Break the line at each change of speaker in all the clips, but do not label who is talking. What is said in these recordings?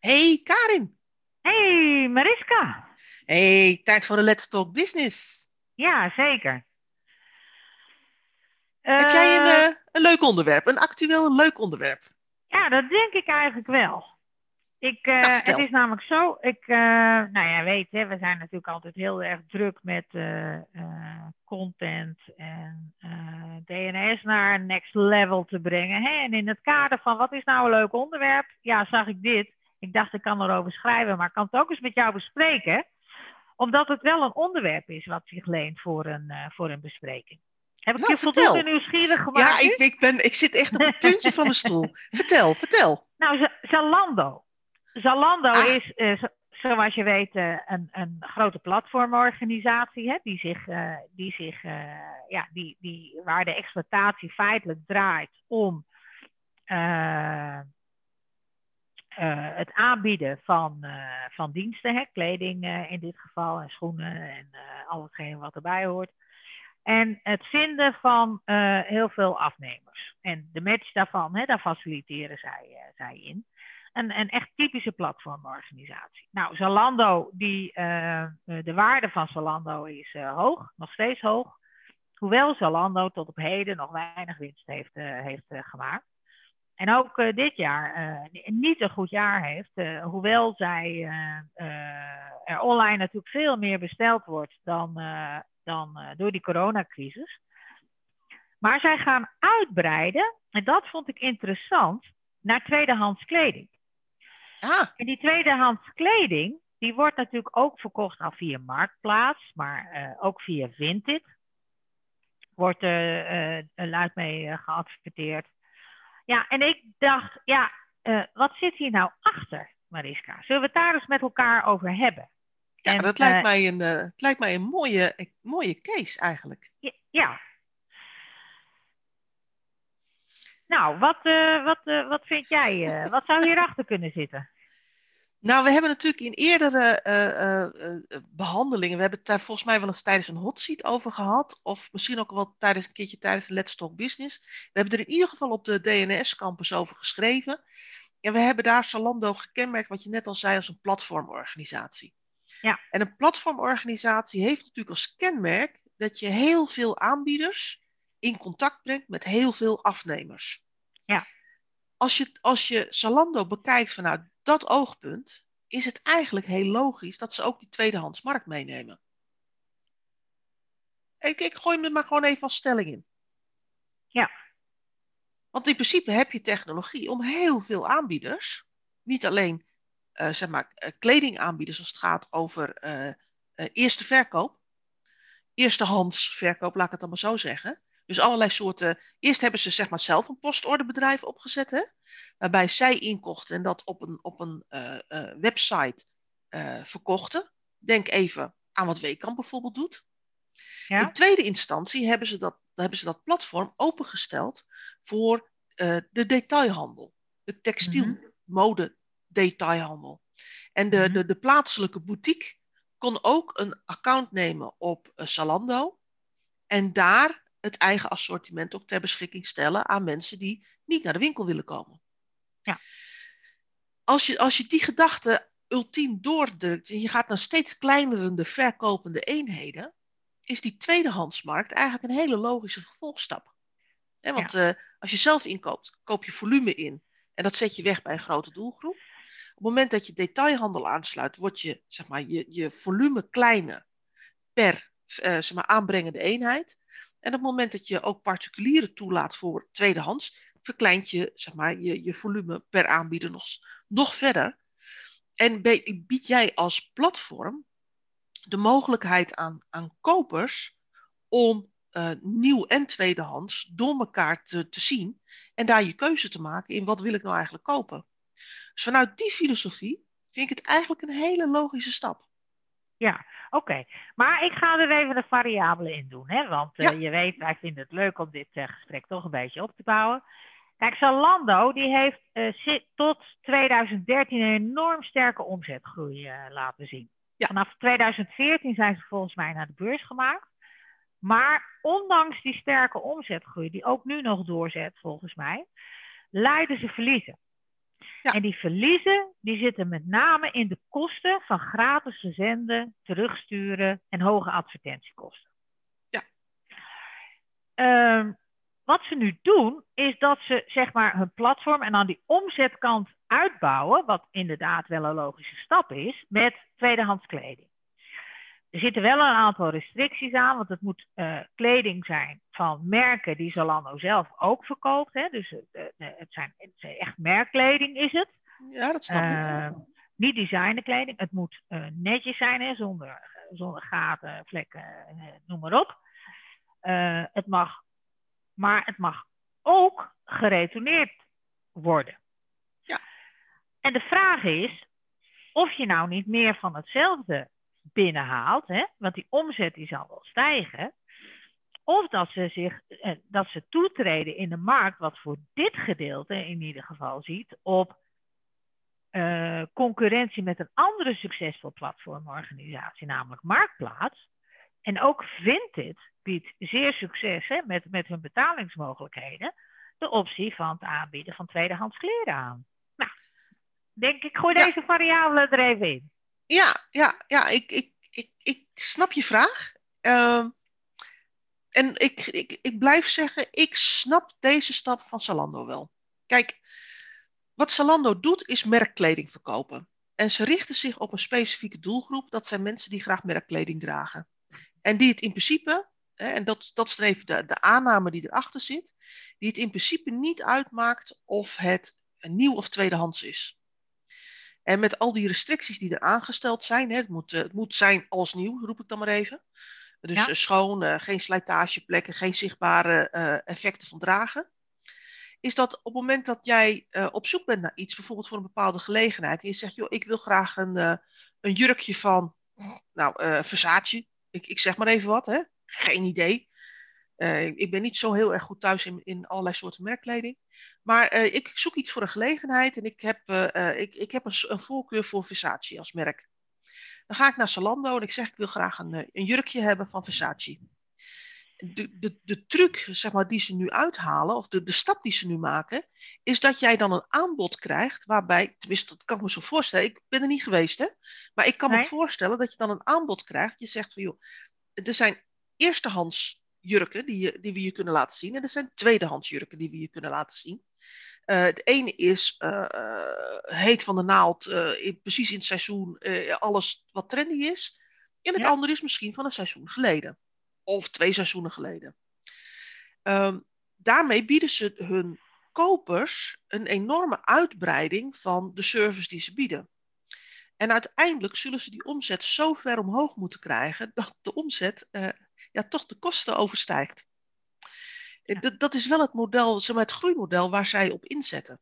Hey Karin.
Hey Mariska.
Hey, tijd voor de Let's Talk Business.
Ja, zeker.
Heb jij een,
Eh,
eh, een leuk onderwerp? Een actueel leuk onderwerp?
Ja, dat denk ik eigenlijk wel. Ik, eh,
Nou,
het is namelijk zo, ik, nou ja, weet hè, we zijn natuurlijk altijd heel erg druk met content en DNS naar een next level te brengen. Hè? En in het kader van wat is nou een leuk onderwerp, ja, zag ik dit. Ik dacht ik kan erover schrijven, maar ik kan het ook eens met jou bespreken. Omdat het wel een onderwerp is wat zich leent voor een, eh, voor een bespreking. Heb ik
Nou,
je voldoende nieuwsgierig gemaakt?
Ja, ik, ik, ben, ik zit echt op het puntje van de stoel. Vertel, vertel.
Nou, Zalando. Zalando
Ah.
is, eh, zo- zoals je weet, eh, een, een grote platformorganisatie. Hè, die zich, die zich ja, die, die, waar de exploitatie feitelijk draait om eh, het aanbieden van, eh, van diensten. Hè, kleding eh, in dit geval en schoenen en al hetgeen wat erbij hoort. En het vinden van heel veel afnemers. En de match daarvan, hè, daar faciliteren zij, zij in. Een, een echt typische platformorganisatie. Nou, Zalando, die, de waarde van Zalando is hoog, nog steeds hoog. Hoewel Zalando tot op heden nog weinig winst heeft, heeft gemaakt. En ook eh, dit jaar eh, niet een goed jaar heeft. eh, hoewel zij er online natuurlijk veel meer besteld wordt dan, dan door die coronacrisis. Maar zij gaan uitbreiden, en dat vond ik interessant, naar tweedehands kleding.
Ah,
En die tweedehands kleding, die wordt natuurlijk ook verkocht al via Marktplaats, maar ook via Vinted. Wordt er luid mee geadverteerd. Ja, en ik dacht, ja, eh, wat zit hier nou achter, Mariska? Zullen we het daar eens met elkaar over hebben?
ja,
En,
dat lijkt
eh,
mij een, het lijkt mij een mooie, een mooie case eigenlijk.
Ja. ja. Nou, wat, wat, wat vind jij? wat zou hierachter kunnen zitten?
Nou, we hebben natuurlijk in eerdere eh, eh, eh, behandelingen, we hebben het daar volgens mij wel eens tijdens een hot seat over gehad, of misschien ook wel tijdens een keertje tijdens de Let's Talk Business. We hebben er in ieder geval op de DNS-campus over geschreven. En we hebben daar Zalando gekenmerkt, wat je net al zei, als een platformorganisatie.
Ja.
En een platformorganisatie heeft natuurlijk als kenmerk dat je heel veel aanbieders in contact brengt met heel veel afnemers.
Ja.
Als je, als je Zalando bekijkt vanuit dat oogpunt, is het eigenlijk heel logisch dat ze ook die tweedehandsmarkt meenemen. Ik, ik gooi me maar gewoon even als stelling in.
Ja.
Want in principe heb je technologie om heel veel aanbieders, niet alleen eh, zeg maar, eh, kledingaanbieders als het gaat over eh, eerste verkoop, eerstehands verkoop, laat ik het dan maar zo zeggen. Dus allerlei soorten. Eerst hebben ze zeg maar zelf een postorderbedrijf opgezet, hè? waarbij zij inkochten en dat op een, op een eh, eh, website eh, verkochten. Denk even aan wat Weekamp bijvoorbeeld doet.
Ja?
In tweede instantie hebben ze dat, hebben ze dat platform opengesteld voor de detailhandel. De textiel,
Mhm.
mode detailhandel. En de,
Mhm.
de, de plaatselijke boutique kon ook een account nemen op Zalando. En daar het eigen assortiment ook ter beschikking stellen aan mensen die niet naar de winkel willen komen.
Ja.
Als je, als je die gedachte ultiem doordrukt en je gaat naar steeds kleinerende verkopende eenheden, is die tweedehandsmarkt eigenlijk een hele logische vervolgstap. Want eh, als je zelf inkoopt, koop je volume in en dat zet je weg bij een grote doelgroep. Op het moment dat je detailhandel aansluit, wordt je, zeg maar, je, je volume kleiner per eh, zeg maar, aanbrengende eenheid. En op het moment dat je ook particulieren toelaat voor tweedehands, verkleint je, zeg maar, je, je volume per aanbieder nog, nog verder. En bied jij als platform de mogelijkheid aan, aan kopers om eh, nieuw en tweedehands door elkaar te, te zien en daar je keuze te maken in wat wil ik nou eigenlijk kopen. Dus vanuit die filosofie vind ik het eigenlijk een hele logische stap.
Ja, oké. Maar ik ga er even een variabele in doen. Hè? Want eh, je weet, wij vinden het leuk om dit eh, gesprek toch een beetje op te bouwen. Kijk, Zalando die heeft eh, tot 2013 een enorm sterke omzetgroei laten zien.
Ja.
Vanaf 2014 zijn ze volgens mij naar de beurs gemaakt. Maar ondanks die sterke omzetgroei, die ook nu nog doorzet volgens mij, leiden ze verliezen. Ja. En die verliezen die zitten met name in de kosten van gratis verzenden, terugsturen en hoge advertentiekosten.
Ja.
Ehm, wat ze nu doen, is dat ze zeg maar hun platform en aan die omzetkant uitbouwen, wat inderdaad wel een logische stap is, met tweedehands kleding. Er zitten wel een aantal restricties aan, want het moet uh, kleding zijn van merken die Zalando zelf ook verkoopt. Hè? Dus uh, het, zijn, het zijn echt merkkleding is het.
Ja, dat snap ik.
Uh, niet designerkleding. Het moet netjes zijn, hè? Zonder, zonder gaten, vlekken, noem maar op. het mag, maar het mag ook geretourneerd worden.
Ja.
En de vraag is of je nou niet meer van hetzelfde binnenhaalt, hè, want die omzet die zal wel stijgen. Of dat ze, zich, eh, dat ze toetreden in de markt, wat voor dit gedeelte in ieder geval ziet, op uh, concurrentie met een andere succesvol platformorganisatie, namelijk Marktplaats. En ook Vinted biedt zeer succes hè, met, met hun betalingsmogelijkheden de optie van het aanbieden van tweedehands kleren aan. Nou, denk ik, gooi deze variabelen er even in.
Ja, ja, ja ik, ik, ik, ik snap je vraag. Uh, en ik, ik, ik blijf zeggen, ik snap deze stap van Zalando wel. Kijk, wat Zalando doet is merkkleding verkopen. En ze richten zich op een specifieke doelgroep. Dat zijn mensen die graag merkkleding dragen. En die het in principe, hè, en dat, dat is even de, de aanname die erachter zit, die het in principe niet uitmaakt of het nieuw of tweedehands is. En met al die restricties die er aangesteld zijn, hè, het, moet, eh, het moet zijn als nieuw, roep ik dan maar even. Dus ja. Eh, schoon, uh, geen slijtageplekken, geen zichtbare effecten van dragen. Is dat op het moment dat jij op zoek bent naar iets, bijvoorbeeld voor een bepaalde gelegenheid, en je zegt, joh, ik wil graag een, een jurkje van, nou, Versace, ik, ik zeg maar even wat, hè? geen idee. Ik ben niet zo heel erg goed thuis in, in allerlei soorten merkkleding. Maar uh, ik zoek iets voor een gelegenheid en ik heb, uh, ik, ik heb een, een, voorkeur voor Versace als merk. Dan ga ik naar Zalando en ik zeg ik wil graag een, een jurkje hebben van Versace. De, de, de truc zeg maar, die ze nu uithalen, of de, de stap die ze nu maken, is dat jij dan een aanbod krijgt waarbij, tenminste dat kan ik me zo voorstellen, ik ben er niet geweest hè, maar ik kan nee. me voorstellen dat je dan een aanbod krijgt. Je zegt van joh, er zijn eerstehands jurken die, je, die we je kunnen laten zien en er zijn tweedehands jurken die we je kunnen laten zien. Uh, het ene is uh, heet van de naald, in, precies in het seizoen, alles wat trendy is. En het ja. andere is misschien van een seizoen geleden. Of twee seizoenen geleden. Um, daarmee bieden ze hun kopers een enorme uitbreiding van de service die ze bieden. En uiteindelijk zullen ze die omzet zo ver omhoog moeten krijgen dat de omzet ja, toch de kosten overstijgt. Ja. Dat, dat is wel het model, zeg maar, het groeimodel waar zij op inzetten.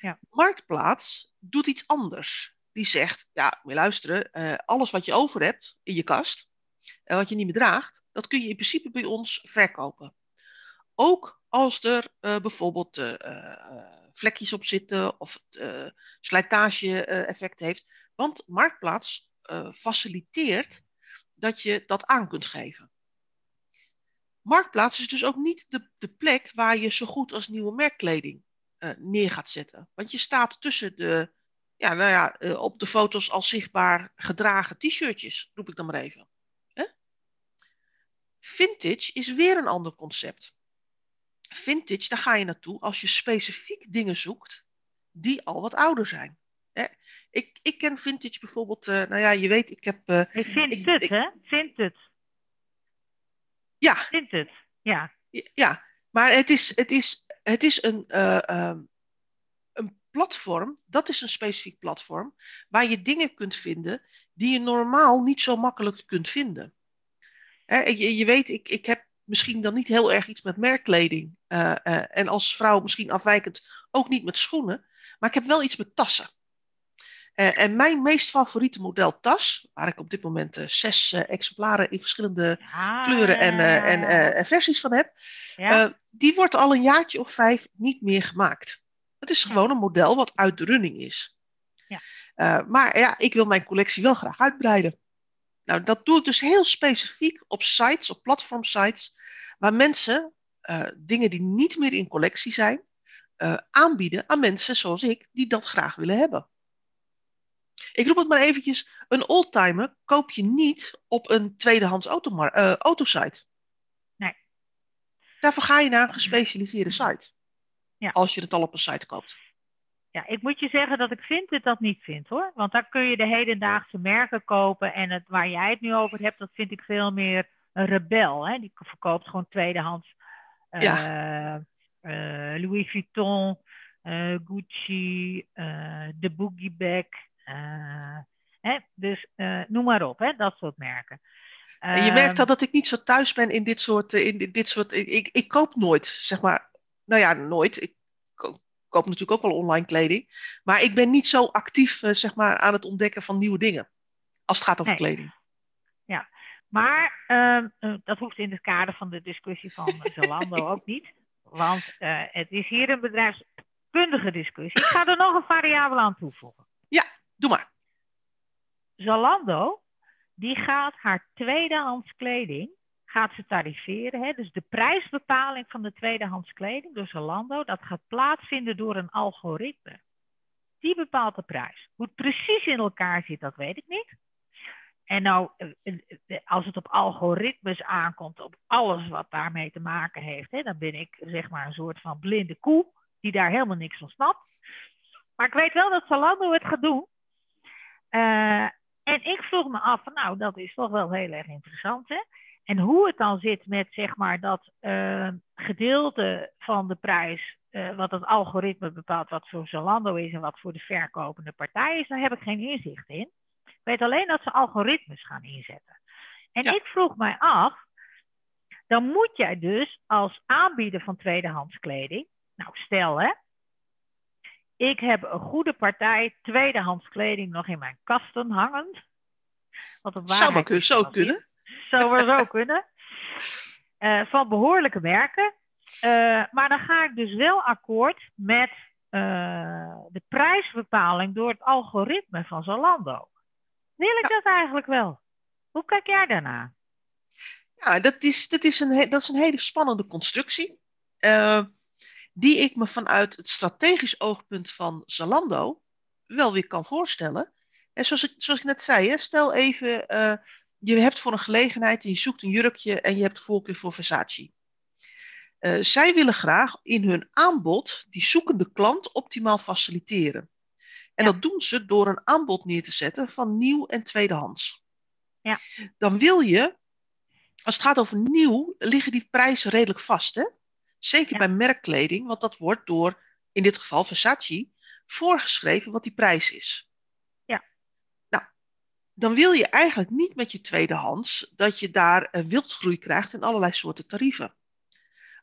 Ja.
Marktplaats doet iets anders. Die zegt, ja, moet luisteren, uh, alles wat je over hebt in je kast, en wat je niet meer draagt, dat kun je in principe bij ons verkopen. Ook als er uh, bijvoorbeeld uh, vlekjes op zitten of het slijtage-effect heeft. Want Marktplaats faciliteert dat je dat aan kunt geven. Marktplaats is dus ook niet de, de plek waar je zo goed als nieuwe merkkleding uh, neer gaat zetten. Want je staat tussen de, ja, nou ja, uh, op de foto's al zichtbaar gedragen t-shirtjes, roep ik dan maar even. Hè? Vintage is weer een ander concept. Vintage, daar ga je naartoe als je specifiek dingen zoekt die al wat ouder zijn. Hè? Ik, ik ken vintage bijvoorbeeld, uh, nou ja, je weet, ik heb.
ik vind ik, het, ik, hè? Het.
Ja.
Vindt het, ja.
Ja, maar het is, het is, het is een, uh, uh, een platform, dat is een specifiek platform, waar je dingen kunt vinden die je normaal niet zo makkelijk kunt vinden. Hè, je, je weet, ik, ik heb misschien dan niet heel erg iets met merkkleding. Uh, en als vrouw misschien afwijkend ook niet met schoenen. Maar ik heb wel iets met tassen. Uh, en mijn meest favoriete model tas, waar ik op dit moment uh, zes uh, exemplaren in verschillende ah, kleuren en, en, versies van heb, ja. die wordt al een jaartje of vijf niet meer gemaakt. Het is gewoon een model wat uit de running is.
Ja.
maar ja, ik wil mijn collectie wel graag uitbreiden. Nou, dat doe ik dus heel specifiek op sites, op platformsites, waar mensen dingen die niet meer in collectie zijn, aanbieden aan mensen zoals ik, die dat graag willen hebben. Ik roep het maar eventjes, een oldtimer koop je niet op een tweedehands automar- uh, autosite.
Nee.
Daarvoor ga je naar een gespecialiseerde site.
Ja.
Als je het al op een site koopt.
Ja, ik moet je zeggen dat ik vind dat dat niet vind hoor. Want daar kun je de hedendaagse merken kopen. En het, waar jij het nu over hebt, dat vind ik veel meer een rebel. Hè? Die verkoopt gewoon tweedehands uh,
Ja.
uh, Louis Vuitton, uh, Gucci, de Boogie Bag. Hè? Dus noem maar op, hè? dat soort merken.
En je merkt al dat ik niet zo thuis ben in dit soort. In dit soort ik, ik, koop nooit, zeg maar. Nou ja, nooit. Ik koop natuurlijk ook wel online kleding. Maar ik ben niet zo actief zeg maar, aan het ontdekken van nieuwe dingen. Als het gaat over
Nee.
kleding.
Ja, maar ehm, eh, dat hoeft in het kader van de discussie van Zalando ook niet. Want eh, het is hier een bedrijfskundige discussie. Ik ga er nog een variabele aan toevoegen.
Doe maar.
Zalando, die gaat haar tweedehands kleding, gaat ze. Hè? Dus de prijsbepaling van de tweedehands kleding door Zalando, dat gaat plaatsvinden door een algoritme. Die bepaalt de prijs. Hoe het precies in elkaar zit, dat weet ik niet. En nou, eh, eh, als het op algoritmes aankomt, op alles wat daarmee te maken heeft, hè, dan ben ik zeg maar een soort van blinde koe die daar helemaal niks van snapt. Maar ik weet wel dat Zalando het gaat doen. Eh, en ik vroeg me af, van, nou, dat is toch wel heel erg interessant, hè? En hoe het dan zit met, zeg maar, dat eh, gedeelte van de prijs, eh, wat het algoritme bepaalt, wat voor Zalando is en wat voor de verkopende partij is, daar heb ik geen inzicht in. Ik weet alleen dat ze algoritmes gaan inzetten. En
Ja.
ik vroeg mij af, dan moet jij dus als aanbieder van tweedehands kleding, nou stel hè, ik heb een goede partij tweedehands kleding nog in mijn kasten hangend. Wat een
Zou maar kun- zo kunnen.
Zou maar zo kunnen. Eh, van behoorlijke merken. Eh, maar dan ga ik dus wel akkoord met eh, de prijsbepaling door het algoritme van Zalando. Wil ik dat eigenlijk wel? Hoe kijk jij daarna?
Ja, dat is, dat is, een, dat is een hele spannende constructie. Die ik me vanuit het strategisch oogpunt van Zalando wel weer kan voorstellen. En zoals ik, zoals ik net zei, hè, stel even, eh, je hebt voor een gelegenheid en je zoekt een jurkje en je hebt voorkeur voor Versace. Eh, zij willen graag in hun aanbod die zoekende klant optimaal faciliteren. En
Ja.
dat doen ze door een aanbod neer te zetten van nieuw en tweedehands.
Ja.
Dan wil je, als het gaat over nieuw, liggen die prijzen redelijk vast. Hè? Zeker
Ja.
bij merkkleding, want dat wordt door, in dit geval Versace, voorgeschreven wat die prijs is.
Ja.
Nou, dan wil je eigenlijk niet met je tweedehands dat je daar een wildgroei krijgt in allerlei soorten tarieven.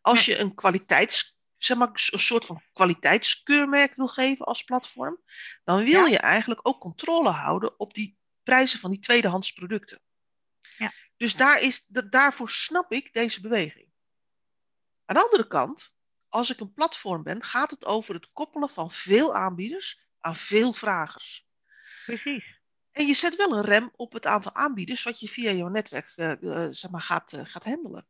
Als je een kwaliteits, zeg maar, een soort van kwaliteitskeurmerk wil geven als platform, dan wil
Ja.
je eigenlijk ook controle houden op die prijzen van die tweedehands producten.
Ja.
Dus daar is, da- daarvoor snap ik deze beweging. Aan de andere kant, als ik een platform ben, gaat het over het koppelen van veel aanbieders aan veel vragers.
Precies.
En je zet wel een rem op het aantal aanbieders wat je via jouw netwerk eh, eh, zeg maar, gaat, eh, gaat handelen.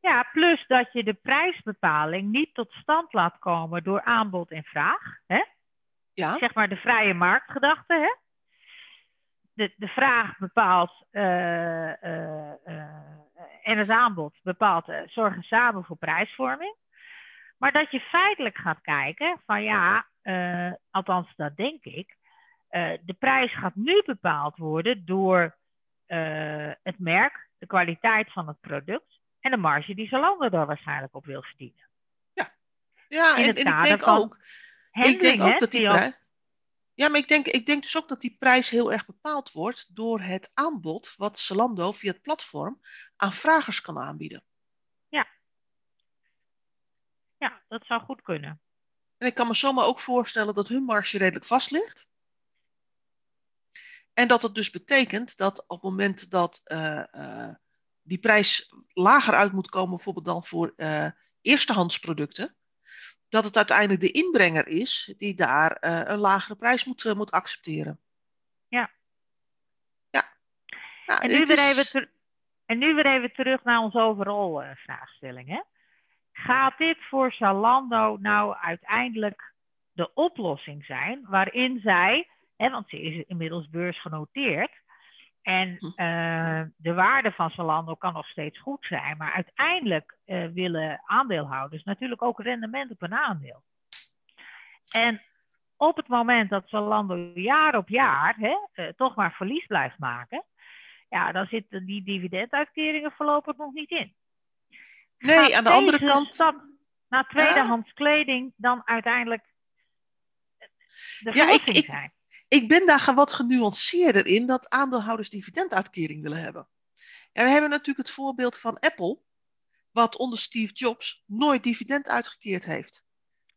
Ja, plus dat je de prijsbepaling niet tot stand laat komen door aanbod en vraag. Hè?
Ja,
Zeg maar de vrije marktgedachte. Hè? De, de vraag bepaalt en het aanbod bepaalt, zorgen samen voor prijsvorming. Maar dat je feitelijk gaat kijken van ja, eh, althans dat denk ik, eh, de prijs gaat nu bepaald worden door eh, het merk, de kwaliteit van het product en de marge die Zalando daar waarschijnlijk op wil verdienen.
ja
in
en, ik denk ook, ik denk ook dat die
die
prijs. Ja, maar ik denk, ik denk dus ook dat die prijs heel erg bepaald wordt door het aanbod wat Zalando via het platform aan vragers kan aanbieden.
Ja, dat zou goed kunnen.
En ik kan me zomaar ook voorstellen dat hun marge redelijk vast ligt. En dat het dus betekent dat op het moment dat eh, eh, die prijs lager uit moet komen, bijvoorbeeld dan voor eh eerstehands producten, dat het uiteindelijk de inbrenger is die daar eh, een lagere prijs moet, eh, moet accepteren.
Ja.
Ja. Nou,
En nu, weer
is-
even ter- en nu weer even terug naar onze overal eh, vraagstelling. Hè? gaat dit voor Zalando nou uiteindelijk de oplossing zijn waarin zij, hè, want ze is inmiddels beursgenoteerd, en
Hm.
eh, de waarde van Zalando kan nog steeds goed zijn, maar uiteindelijk eh, willen aandeelhouders natuurlijk ook rendement op een aandeel. En op het moment dat Zalando jaar op jaar hè, eh, toch maar verlies blijft maken, ja, dan zitten die dividenduitkeringen voorlopig nog niet in.
Nee,
Gaat
aan de andere kant.
stap naar tweedehands kleding dan uiteindelijk de
Ja, ik-
verlossing
ik-
zijn?
Ik ben daar wat genuanceerder in dat aandeelhouders dividenduitkering willen hebben. En we hebben natuurlijk het voorbeeld van Apple, wat onder Steve Jobs nooit dividend uitgekeerd heeft.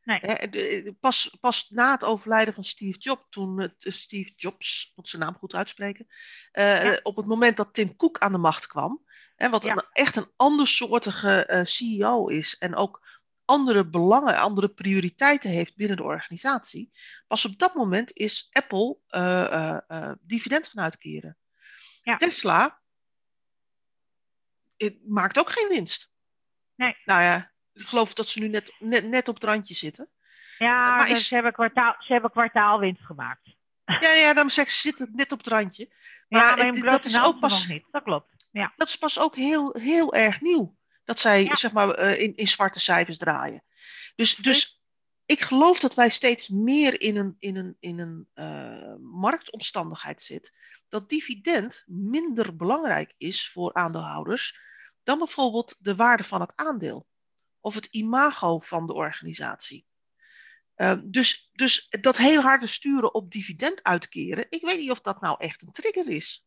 Nee.
Pas, pas na het overlijden van Steve Jobs, toen eh, Steve Jobs, moet zijn naam goed uitspreken,
Ja.
op het moment dat Tim Cook aan de macht kwam, hè, wat
Ja.
een, echt een andersoortige eh, CEO is en ook andere belangen, andere prioriteiten heeft binnen de organisatie, pas op dat moment is Apple eh, eh, eh, dividend gaan uitkeren.
Ja.
Tesla het maakt ook geen winst.
Nee.
Nou ja, ik geloof dat ze nu net, net, net op het randje zitten.
Ja,
maar is-
ze, hebben kwartaal, ze hebben kwartaalwinst gemaakt.
Ja, ja, daarom zeg ik, ze zitten net op het randje.
Ja, maar, in
het- dat is ook pas-
niet. Dat klopt. Ja.
Dat is pas ook heel, heel erg nieuw. Dat zij
Ja.
zeg maar, eh, in, in zwarte cijfers draaien. Dus, dus ik geloof dat wij steeds meer in een, in een, in een eh, marktomstandigheid zitten. Dat dividend minder belangrijk is voor aandeelhouders dan bijvoorbeeld de waarde van het aandeel. Of het imago van de organisatie. Eh, dus, dus dat heel harde sturen op dividend uitkeren, ik weet niet of dat nou echt een trigger is.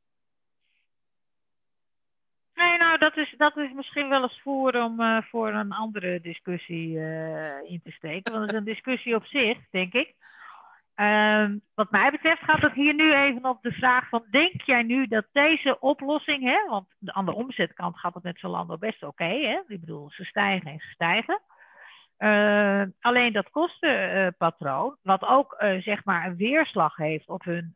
Nee, nou, dat is, dat is misschien wel eens voor om eh, voor een andere discussie eh, in te steken. Want het is een discussie op zich, denk ik. Ehm, wat mij betreft gaat het hier nu even op de vraag van... denk jij nu dat deze oplossing... Hè, want aan de omzetkant gaat het met Zalando best oké. ik bedoel, ze stijgen en ze stijgen. Eh, alleen dat kostenpatroon, wat ook eh, zeg maar een weerslag heeft op hun,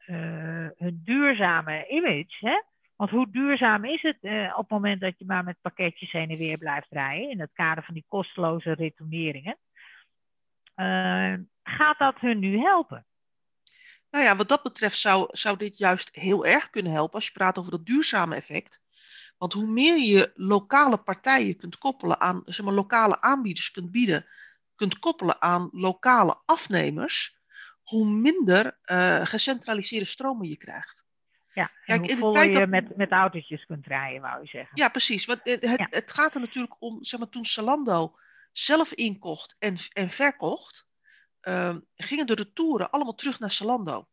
hun duurzame image... Hè? Want hoe duurzaam is het eh, op het moment dat je maar met pakketjes heen en weer blijft rijden, in het kader van die kosteloze retourneringen? Eh, gaat dat hun nu helpen?
Nou ja, wat dat betreft zou, zou dit juist heel erg kunnen helpen als je praat over dat duurzame effect. Want hoe meer je lokale partijen kunt koppelen aan, zeg maar, lokale aanbieders kunt bieden, kunt koppelen aan lokale afnemers, hoe minder eh, gecentraliseerde stromen je krijgt.
Ja,
Kijk,
hoe
in de tijd
je
dat-
met, met autootjes kunt rijden, wou je zeggen.
Ja, precies. Want het, het,
Ja.
het gaat er natuurlijk om, zeg maar, toen Zalando zelf inkocht en, en verkocht, ehm, gingen de retouren allemaal terug naar Zalando.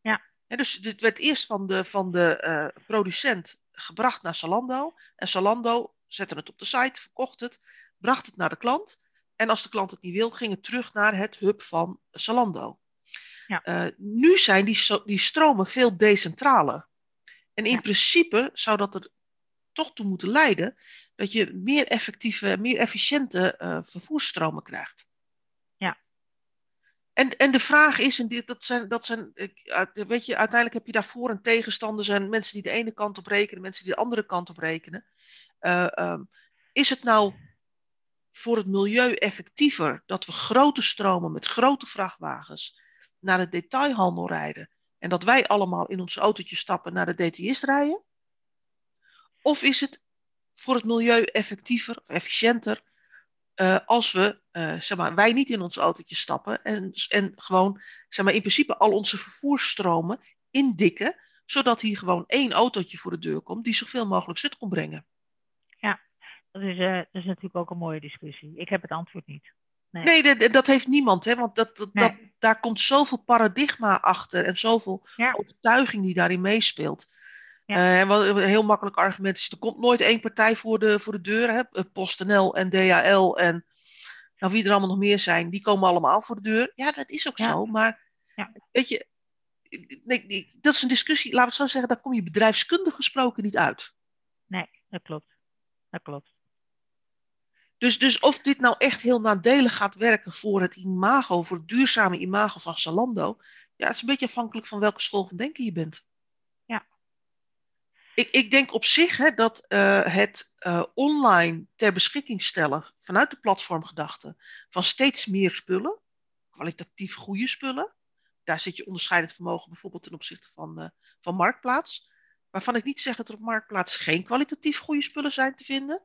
Ja.
En dus dit werd eerst van de, van de eh, producent gebracht naar Zalando. En Zalando zette het op de site, verkocht het, bracht het naar de klant. En als de klant het niet wil, ging het terug naar het hub van Zalando.
Ja.
Eh, nu zijn die, die stromen veel decentraler. En in
Ja.
principe zou dat er toch toe moeten leiden dat je meer effectieve, meer efficiënte eh, vervoersstromen krijgt.
Ja.
En, en de vraag is, en dat zijn, dat zijn, uit- weet je, uiteindelijk heb je daar voor- en tegenstanders en mensen die de ene kant op rekenen, mensen die de andere kant op rekenen. Eh, ehm, is het nou voor het milieu effectiever dat we grote stromen met grote vrachtwagens naar de detailhandel rijden en dat wij allemaal in onze autootje stappen naar de DTS rijden? Of is het voor het milieu effectiever efficiënter eh, als we, eh, zeg maar, wij niet in ons autootje stappen en, en gewoon, zeg maar, in principe al onze vervoersstromen indikken, zodat hier gewoon één autootje voor de deur komt die zoveel mogelijk zut kon brengen.
Dat, is, eh, dat is natuurlijk ook een mooie discussie. Ik heb het antwoord niet. Nee.
Nee, dat, dat heeft niemand, hè? want dat, dat,
Nee.
dat, daar komt zoveel paradigma achter en zoveel
Ja.
overtuiging die daarin meespeelt.
Ja.
Eh, en wat een heel makkelijk argument is, er komt nooit één partij voor de, voor de deur. Hè? Eh, PostNL en DHL en nou, wie er allemaal nog meer zijn, die komen allemaal voor de deur. Ja, dat is ook
Ja.
zo, maar
Ja.
weet je, nee, nee, dat is een discussie, laat ik zo zeggen, daar kom je bedrijfskundig gesproken niet uit.
Nee, dat klopt. Dat klopt.
Dus, dus of dit nou echt heel nadelig gaat werken voor het imago, voor het duurzame imago van Zalando, ja, het is een beetje afhankelijk van welke school van denken je bent. Ik, ik denk op zich hè, dat uh, het uh, online ter beschikking stellen vanuit de platformgedachte van steeds meer spullen, kwalitatief goede spullen, daar zit je onderscheidend vermogen bijvoorbeeld ten opzichte van, uh, van Marktplaats. Waarvan ik niet zeg dat er op Marktplaats geen kwalitatief goede spullen zijn te vinden.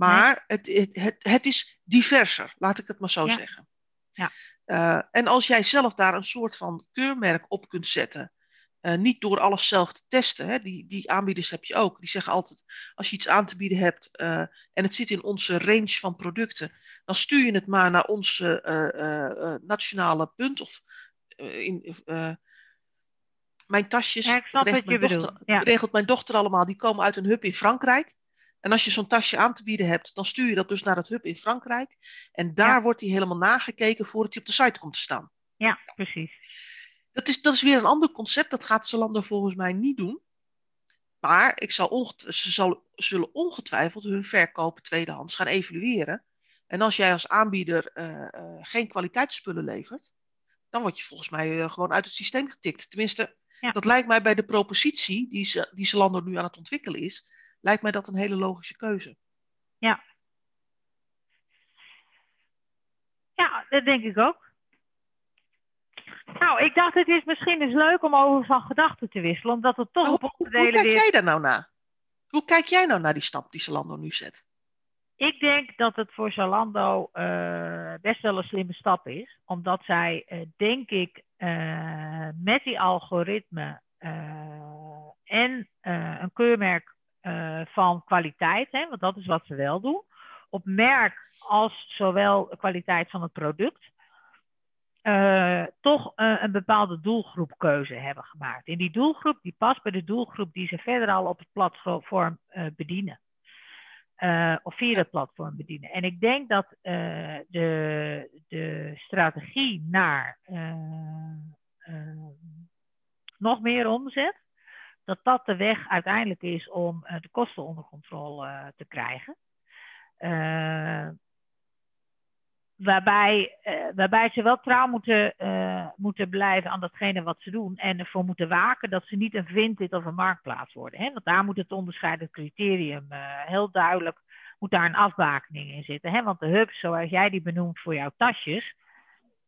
Maar nee. het, het, het, het, is diverser, laat ik het maar zo
ja.
zeggen.
Ja.
Uh, en als jij zelf daar een soort van keurmerk op kunt zetten. Uh, niet door alles zelf te testen. Hè. Die, die aanbieders heb je ook. Die zeggen altijd: als je iets aan te bieden hebt uh, en het zit in onze range van producten, dan stuur je het maar naar onze nationale punt of in, mijn tasjes
ja, ik snap
regelt,
wat je
mijn dochter,
ja.
regelt mijn dochter allemaal. Die komen uit een hub in Frankrijk. En als je zo'n tasje aan te bieden hebt, dan stuur je dat dus naar het hub in Frankrijk. En daar
Ja.
wordt die helemaal nagekeken voordat die op de site komt te staan.
ja, precies.
Dat is, dat is weer een ander concept. Dat gaat Zalando volgens mij niet doen. Maar ik zal ze zal, zullen ongetwijfeld hun verkopen tweedehands gaan evalueren. En als jij als aanbieder uh, uh, geen kwaliteitsspullen levert, dan word je volgens mij uh, gewoon uit het systeem getikt. Tenminste,
Ja.
dat lijkt mij bij de propositie die, ze, die Zalando nu aan het ontwikkelen is, lijkt mij dat een hele logische keuze.
Ja, dat denk ik ook. Nou, ik dacht het is misschien eens leuk om over van gedachten te wisselen, omdat het toch op
hoe, hoe, kijk jij daar nou naar? Hoe kijk jij nou naar die stap die Zalando nu zet?
Ik denk dat het voor Zalando uh, best wel een slimme stap is, omdat zij, uh, denk ik, uh, met die algoritme en een keurmerk van kwaliteit, hè, want dat is wat ze wel doen, op merk als zowel kwaliteit van het product, uh, toch uh, een bepaalde doelgroepkeuze hebben gemaakt. En die doelgroep die past bij de doelgroep die ze verder al op het platform bedienen. of via het platform bedienen. En ik denk dat de, de strategie naar nog meer omzet, dat dat de weg uiteindelijk is om de kosten onder controle te krijgen. Uh, waarbij, waarbij ze wel trouw moeten, moeten blijven aan datgene wat ze doen. En ervoor moeten waken dat ze niet een Vinted of een marktplaats worden. Hè? Want daar moet het onderscheidend criterium heel duidelijk, moet daar een afbakening in zitten. Hè? Want de hubs, zoals jij die benoemt voor jouw tasjes,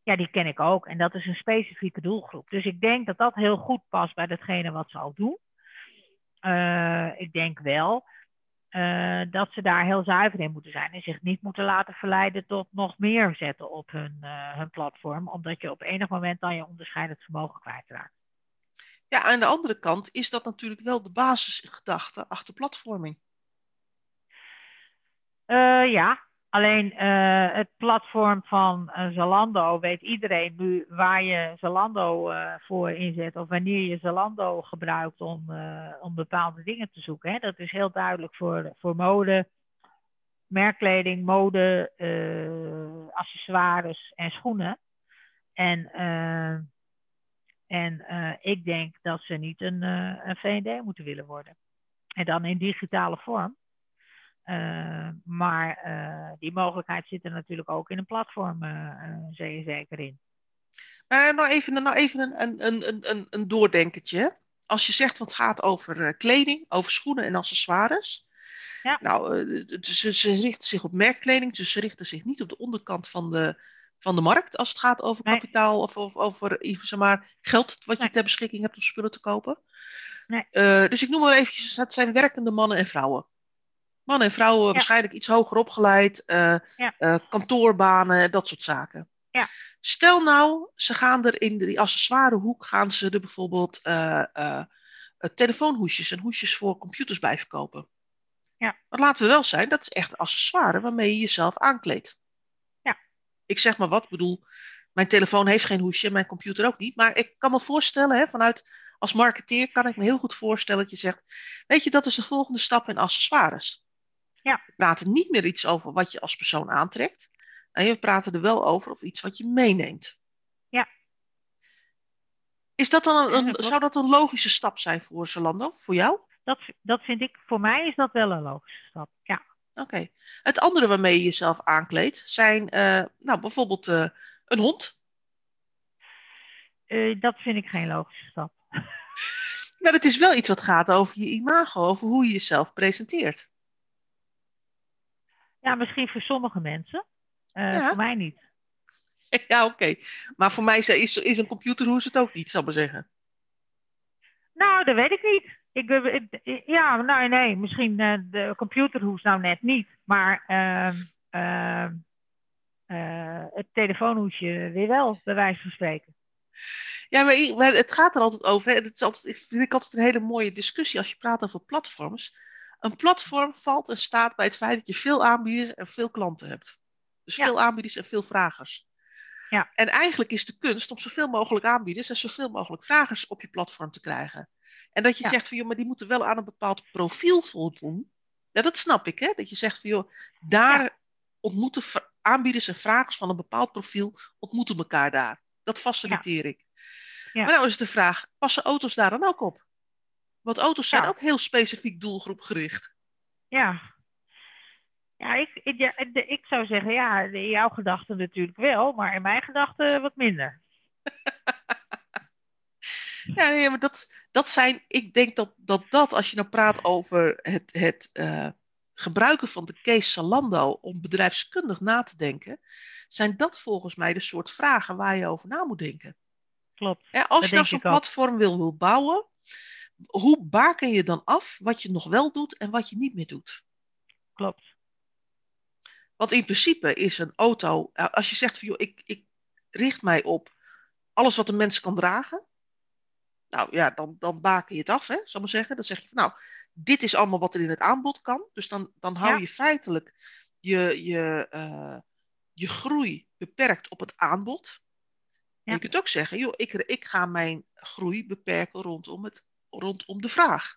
ja, die ken ik ook. En dat is een specifieke doelgroep. Dus ik denk dat dat heel goed past bij datgene wat ze al doen. Ik denk wel uh, dat ze daar heel zuiver in moeten zijn en zich niet moeten laten verleiden tot nog meer zetten op hun, uh, hun platform, omdat je op enig moment dan je onderscheidend vermogen kwijtraakt.
Ja, aan de andere kant is dat natuurlijk wel de basisgedachte achter platforming.
Uh, ja, alleen het platform van Zalando weet iedereen nu waar je Zalando voor inzet of wanneer je Zalando gebruikt om, om bepaalde dingen te zoeken. Hè. Dat is heel duidelijk voor, voor mode, merkkleding, mode, accessoires en schoenen. En, en ik denk dat ze niet een, een V&D moeten willen worden. En dan in digitale vorm. Uh, maar uh, die mogelijkheid zit er natuurlijk ook in een platform, uh, zeker in.
Nou even, nou even een, een, een, een, een doordenkertje. Als je zegt wat het gaat over kleding, over schoenen en accessoires.
Ja.
Nou, ze, ze richten zich op merkkleding, dus ze richten zich niet op de onderkant van de, van de markt als het gaat over
Nee.
kapitaal of, of over zeg maar, geld wat je
Nee.
ter beschikking hebt om spullen te kopen.
Nee.
dus ik noem maar eventjes, het zijn werkende mannen en vrouwen. Mannen en vrouwen,
Ja.
waarschijnlijk iets hoger opgeleid, uh,
Ja.
uh, kantoorbanen, dat soort zaken.
Ja.
Stel nou, ze gaan er in die accessoirehoek, gaan ze er bijvoorbeeld uh, telefoonhoesjes en hoesjes voor computers bij verkopen.
Ja.
Maar laten we wel zijn, dat is echt accessoire waarmee je jezelf aankleedt.
Ja.
Ik zeg maar wat, bedoel, mijn telefoon heeft geen hoesje, mijn computer ook niet. Maar ik kan me voorstellen, hè, vanuit als marketeer kan ik me heel goed voorstellen dat je zegt, weet je, dat is de volgende stap in accessoires.
Ja.
We praten niet meer iets over wat je als persoon aantrekt. En we praten er wel over of iets wat je meeneemt.
Ja.
Is dat dan een, zou dat een logische stap zijn voor Zalando, voor jou?
Dat, dat vind ik, voor mij is dat wel een logische stap. Ja.
Oké. Het andere waarmee je jezelf aankleedt zijn eh, nou, bijvoorbeeld eh, een hond.
Eh, dat vind ik geen logische stap.
Maar het is wel iets wat gaat over je imago, over hoe je jezelf presenteert.
Ja, misschien voor sommige mensen. Uh,
Ja.
Voor mij niet.
Ja, oké. Maar voor mij is, is een computerhoes het ook niet, zal ik maar zeggen.
Nou, dat weet ik niet. Ik, eh, ik- ja, nou nee, misschien eh, de computerhoes nou net niet. Maar eh, het telefoonhoesje weer wel, bij wijze van spreken.
Ja, maar het gaat er altijd over. Hè. Het is altijd, ik vind ik altijd een hele mooie discussie als je praat over platforms. Een platform valt en staat bij het feit dat je veel aanbieders en veel klanten hebt. Dus
Ja.
veel aanbieders en veel vragers.
Ja.
En eigenlijk is de kunst om zoveel mogelijk aanbieders en zoveel mogelijk vragers op je platform te krijgen. En dat je
Ja.
zegt van joh, maar die moeten wel aan een bepaald profiel voldoen. Ja, dat snap ik, hè? Dat je zegt van joh, daar ontmoeten aanbieders en vragers van een bepaald profiel ontmoeten elkaar daar. Dat faciliteer ik.
Ja.
Maar nou is de vraag, passen auto's daar dan ook op? Want auto's zijn
Ja.
ook heel specifiek doelgroepgericht.
Ja. Ja, ik, ik, ja, ik zou zeggen, ja, in jouw gedachten natuurlijk wel, maar in mijn gedachten wat minder.
Ja, nee, maar dat, dat zijn, ik denk dat, dat dat, als je nou praat over het, het eh, gebruiken van de case Zalando om bedrijfskundig na te denken, zijn dat volgens mij de soort vragen waar je over na moet denken.
Klopt.
Hè, als je nou zo'n platform wil, wil bouwen, hoe baken je dan af wat je nog wel doet en wat je niet meer doet?
Klopt.
Want in principe is een auto, eh, als je zegt van joh, ik, ik richt mij op alles wat een mens kan dragen. Nou ja, dan, dan baken je het af, hè, zal ik maar zeggen. Dan zeg je van nou, dit is allemaal wat er in het aanbod kan. Dus dan, dan hou
Ja.
je feitelijk je, je, eh, je groei beperkt op het aanbod. En je kunt ook zeggen, joh, ik, ik ga mijn groei beperken rondom, het, rondom de vraag.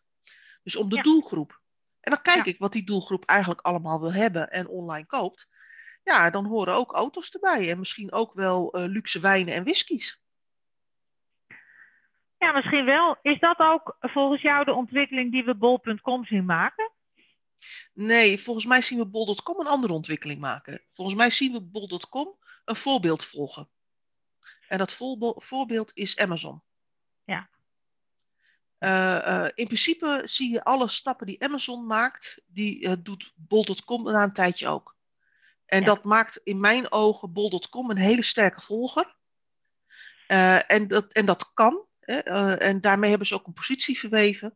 Dus om de
Ja.
doelgroep. En dan kijk
Ja.
ik wat die doelgroep eigenlijk allemaal wil hebben en online koopt. Ja, dan horen ook auto's erbij. En misschien ook wel eh, luxe wijnen en whiskies.
Ja, misschien wel. Is dat ook volgens jou de ontwikkeling die we bol.com zien maken?
Nee, volgens mij zien we bol.com een andere ontwikkeling maken. Volgens mij zien we bol.com een voorbeeld volgen. En dat voorbe- voorbeeld is Amazon.
Ja.
Eh, eh, in principe zie je alle stappen die Amazon maakt, die eh, doet bol.com na een tijdje ook. En
Ja.
dat maakt in mijn ogen bol.com een hele sterke volger. En, dat, en dat kan. Hè, en daarmee hebben ze ook een positie verweven.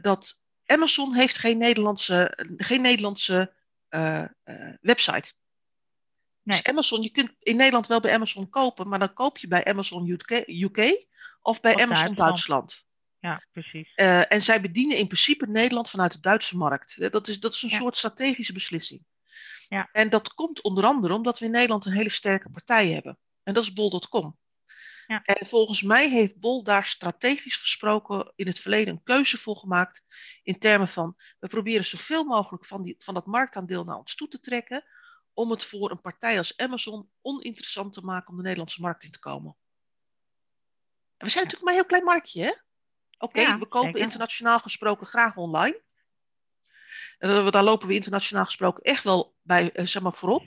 dat Amazon heeft geen Nederlandse, geen Nederlandse website.
Nee.
Dus Amazon, je kunt in Nederland wel bij Amazon kopen, maar dan koop je bij Amazon UK, UK of bij
Of
Amazon
Duitsland.
Duitsland.
Ja, precies.
Eh, en zij bedienen in principe Nederland vanuit de Duitse markt. Eh, Dat is, dat is een
Ja.
soort strategische beslissing.
Ja.
En dat komt onder andere omdat we in Nederland een hele sterke partij hebben. En dat is bol.com.
Ja.
En volgens mij heeft Bol daar strategisch gesproken in het verleden een keuze voor gemaakt. In termen van, we proberen zoveel mogelijk van, die, van dat marktaandeel naar ons toe te trekken. Om het voor een partij als Amazon oninteressant te maken om de Nederlandse markt in te komen. En we zijn natuurlijk maar een heel klein marktje, hè? Oké,
Ja,
we kopen
zeker.
internationaal gesproken graag online. En daar- lopen we internationaal gesproken echt wel bij, eh, zeg maar, voorop.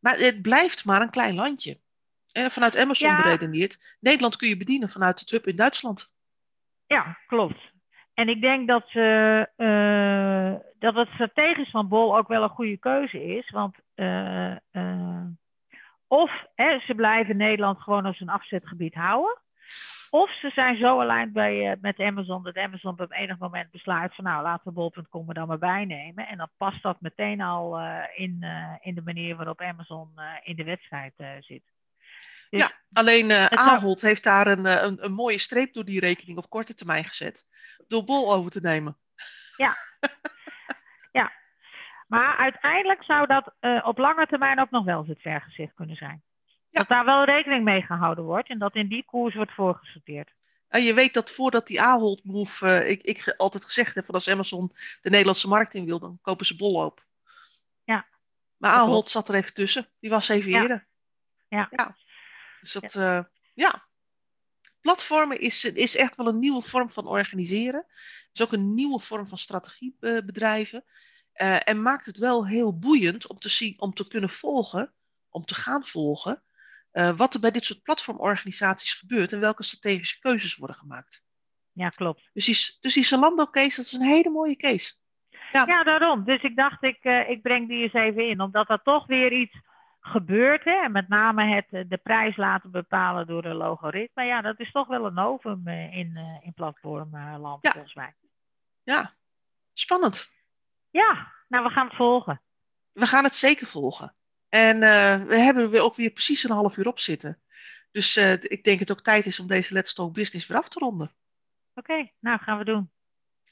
Maar het blijft maar een klein landje. En vanuit Amazon
Ja.
beredeneerd, Nederland kun je bedienen vanuit het hub in Duitsland.
Ja, klopt. En ik denk dat, ze, eh, dat het strategisch van Bol ook wel een goede keuze is. Want eh, eh, of hè, ze blijven Nederland gewoon als een afzetgebied houden. Of ze zijn zo aligned bij, eh, met Amazon dat Amazon op enig moment besluit van nou laten we bol.com er dan maar bij nemen. En dan past dat meteen al eh, in, eh, in de manier waarop Amazon in de wedstrijd zit. Dus-
Ja, alleen
zou-
Ahold heeft daar een, een, een mooie streep door die rekening op korte termijn gezet. Door Bol over te nemen.
Maar uiteindelijk zou dat op lange termijn ook nog wel eens het vergezicht kunnen zijn.
Ja.
Dat daar wel rekening mee gehouden wordt en dat in die koers wordt voorgesorteerd.
En je weet dat voordat die Ahold move, eh, ik, ik altijd gezegd heb, van als Amazon de Nederlandse markt in wil, dan kopen ze Bol op.
Ja,
Maar Ahold zat er even tussen. Die was even
Ja.
eerder.
Ja.
Dus dat, ja. ja. Platformen is, is echt wel een nieuwe vorm van organiseren. Het is ook een nieuwe vorm van strategie eh, bedrijven. Eh, en maakt het wel heel boeiend om te, zien, om te kunnen volgen, om te gaan volgen, eh, wat er bij dit soort platformorganisaties gebeurt en welke strategische keuzes worden gemaakt.
ja, klopt.
Dus die, dus die Zalando case, dat is een hele mooie case. Ja.
Ja, daarom. Dus ik dacht, ik, eh, ik breng die eens even in. Omdat er toch weer iets gebeurt. Hè? En met name het eh, de prijs laten bepalen door een logaritme. Ja, dat is toch wel een novum in, in platformland,
Ja.
volgens mij.
Ja, spannend.
Ja, nou, we gaan het volgen.
We gaan het zeker volgen. En eh, we hebben er weer ook weer precies een half uur op zitten. Dus eh, ik denk het ook tijd is om deze Let's Talk Business weer af te ronden.
Oké, nou, gaan we doen.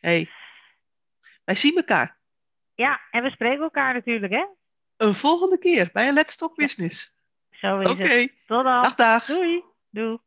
Hey, wij zien elkaar
Ja, en we spreken elkaar natuurlijk, hè?
een volgende keer bij een Let's Talk Business.
Zo is
Oké,
het. Tot dan.
dag dag.
Doei. Doei.